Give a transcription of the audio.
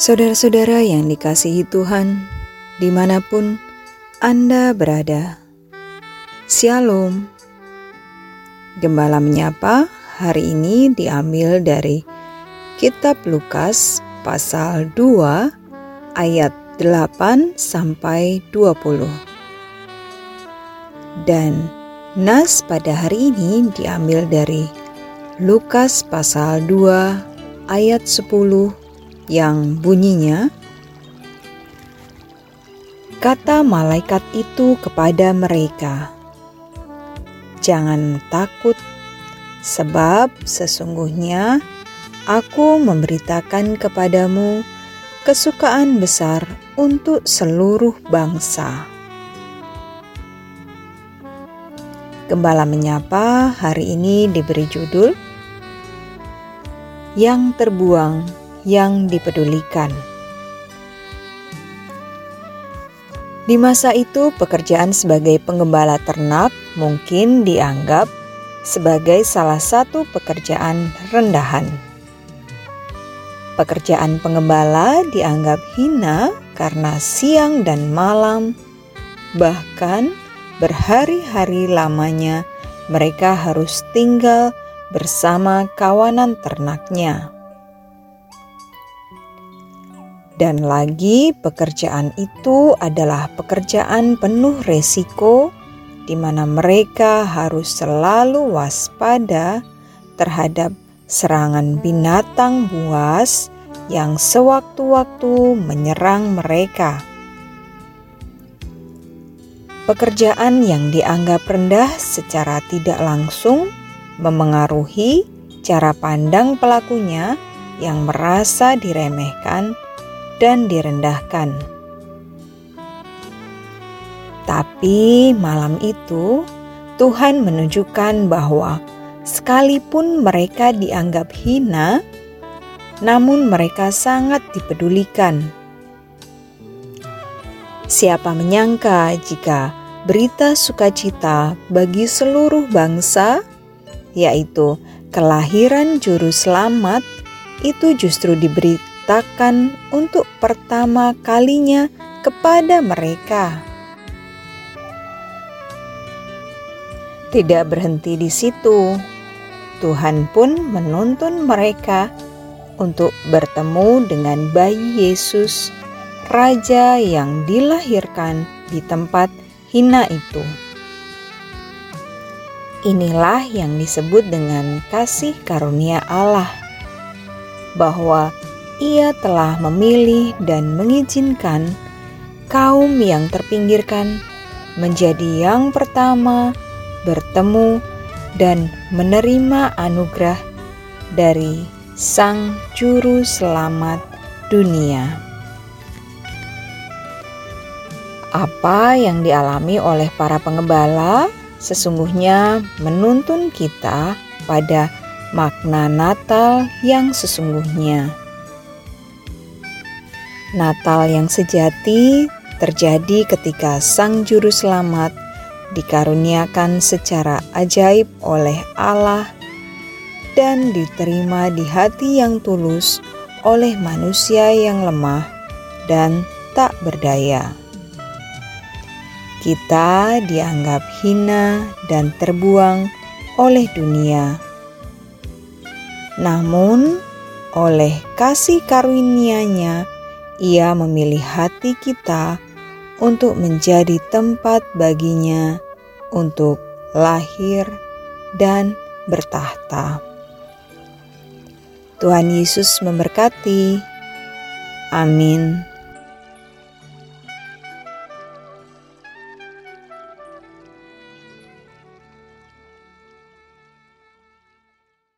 Saudara-saudara yang dikasihi Tuhan, di mana pun Anda berada, Shalom. Gembala menyapa hari ini diambil dari Kitab Lukas pasal 2 ayat 8 sampai 20. Dan nas pada hari ini diambil dari Lukas pasal 2 ayat 10 yang bunyinya, Kata malaikat itu kepada mereka, "Jangan takut, sebab sesungguhnya Aku memberitakan kepadamu kesukaan besar untuk seluruh bangsa." Gembala menyapa hari ini diberi judul "Yang Terbuang yang dipedulikan. Di masa itu, pekerjaan sebagai penggembala ternak mungkin dianggap sebagai salah satu pekerjaan rendahan. Pekerjaan penggembala dianggap hina karena siang dan malam, bahkan berhari-hari lamanya mereka harus tinggal bersama kawanan ternaknya. Dan lagi, pekerjaan itu adalah pekerjaan penuh resiko, di mana mereka harus selalu waspada terhadap serangan binatang buas yang sewaktu-waktu menyerang mereka. Pekerjaan yang dianggap rendah secara tidak langsung memengaruhi cara pandang pelakunya yang merasa diremehkan dan direndahkan. Tapi malam itu, Tuhan menunjukkan bahwa sekalipun mereka dianggap hina, namun mereka sangat dipedulikan. Siapa menyangka jika berita sukacita bagi seluruh bangsa, yaitu kelahiran Juru Selamat, itu justru diberi diceritakan untuk pertama kalinya kepada mereka. Tidak berhenti di situ, Tuhan pun menuntun mereka untuk bertemu dengan bayi Yesus, Raja yang dilahirkan di tempat hina itu. Inilah yang disebut dengan kasih karunia Allah, bahwa ia telah memilih dan mengizinkan kaum yang terpinggirkan menjadi yang pertama bertemu dan menerima anugerah dari Sang Juru Selamat dunia. Apa yang dialami oleh para pengembala sesungguhnya menuntun kita pada makna Natal yang sesungguhnya Natal yang sejati terjadi ketika Sang Juru Selamat dikaruniakan secara ajaib oleh Allah dan diterima di hati yang tulus oleh manusia yang lemah dan tak berdaya. Kita dianggap hina dan terbuang oleh dunia. Namun, oleh kasih karunia-Nya, ia memilih hati kita untuk menjadi tempat baginya untuk lahir dan bertahta. Tuhan Yesus memberkati. Amin.